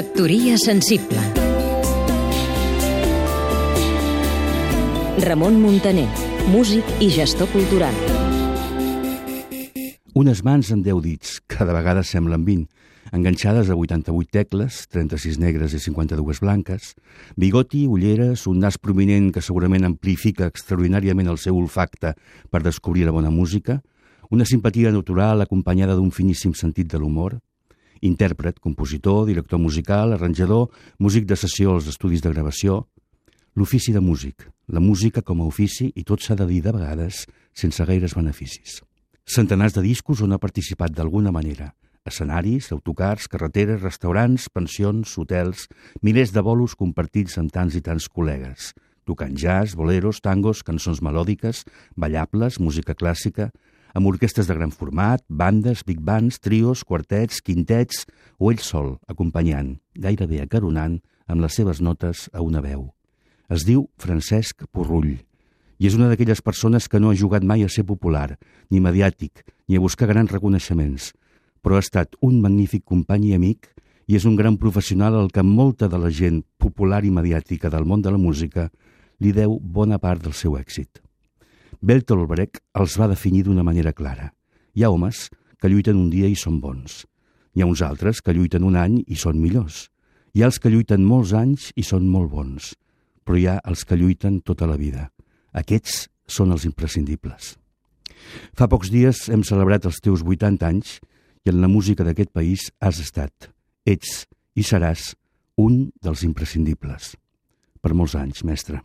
Factoria sensible. Ramon Muntaner, músic i gestor cultural. Unes mans amb 10 dits, cada vegada semblen 20, enganxades a 88 tecles, 36 negres i 52 blanques, bigoti, ulleres, un nas prominent que segurament amplifica extraordinàriament el seu olfacte per descobrir la bona música, una simpatia natural acompanyada d'un finíssim sentit de l'humor, intèrpret, compositor, director musical, arranjador, músic de sessió als estudis de gravació, l'ofici de músic, la música com a ofici i tot s'ha de dir de vegades sense gaires beneficis. Centenars de discos on ha participat d'alguna manera, escenaris, autocars, carreteres, restaurants, pensions, hotels, milers de bolos compartits amb tants i tants col·legues, tocant jazz, boleros, tangos, cançons melòdiques, ballables, música clàssica, amb orquestres de gran format, bandes, big bands, trios, quartets, quintets o ell sol, acompanyant, gairebé acaronant, amb les seves notes a una veu. Es diu Francesc Porrull i és una d'aquelles persones que no ha jugat mai a ser popular, ni mediàtic, ni a buscar grans reconeixements, però ha estat un magnífic company i amic i és un gran professional al que molta de la gent popular i mediàtica del món de la música li deu bona part del seu èxit. Bertolt els va definir d'una manera clara. Hi ha homes que lluiten un dia i són bons. Hi ha uns altres que lluiten un any i són millors. Hi ha els que lluiten molts anys i són molt bons. Però hi ha els que lluiten tota la vida. Aquests són els imprescindibles. Fa pocs dies hem celebrat els teus 80 anys i en la música d'aquest país has estat, ets i seràs un dels imprescindibles. Per molts anys, mestre.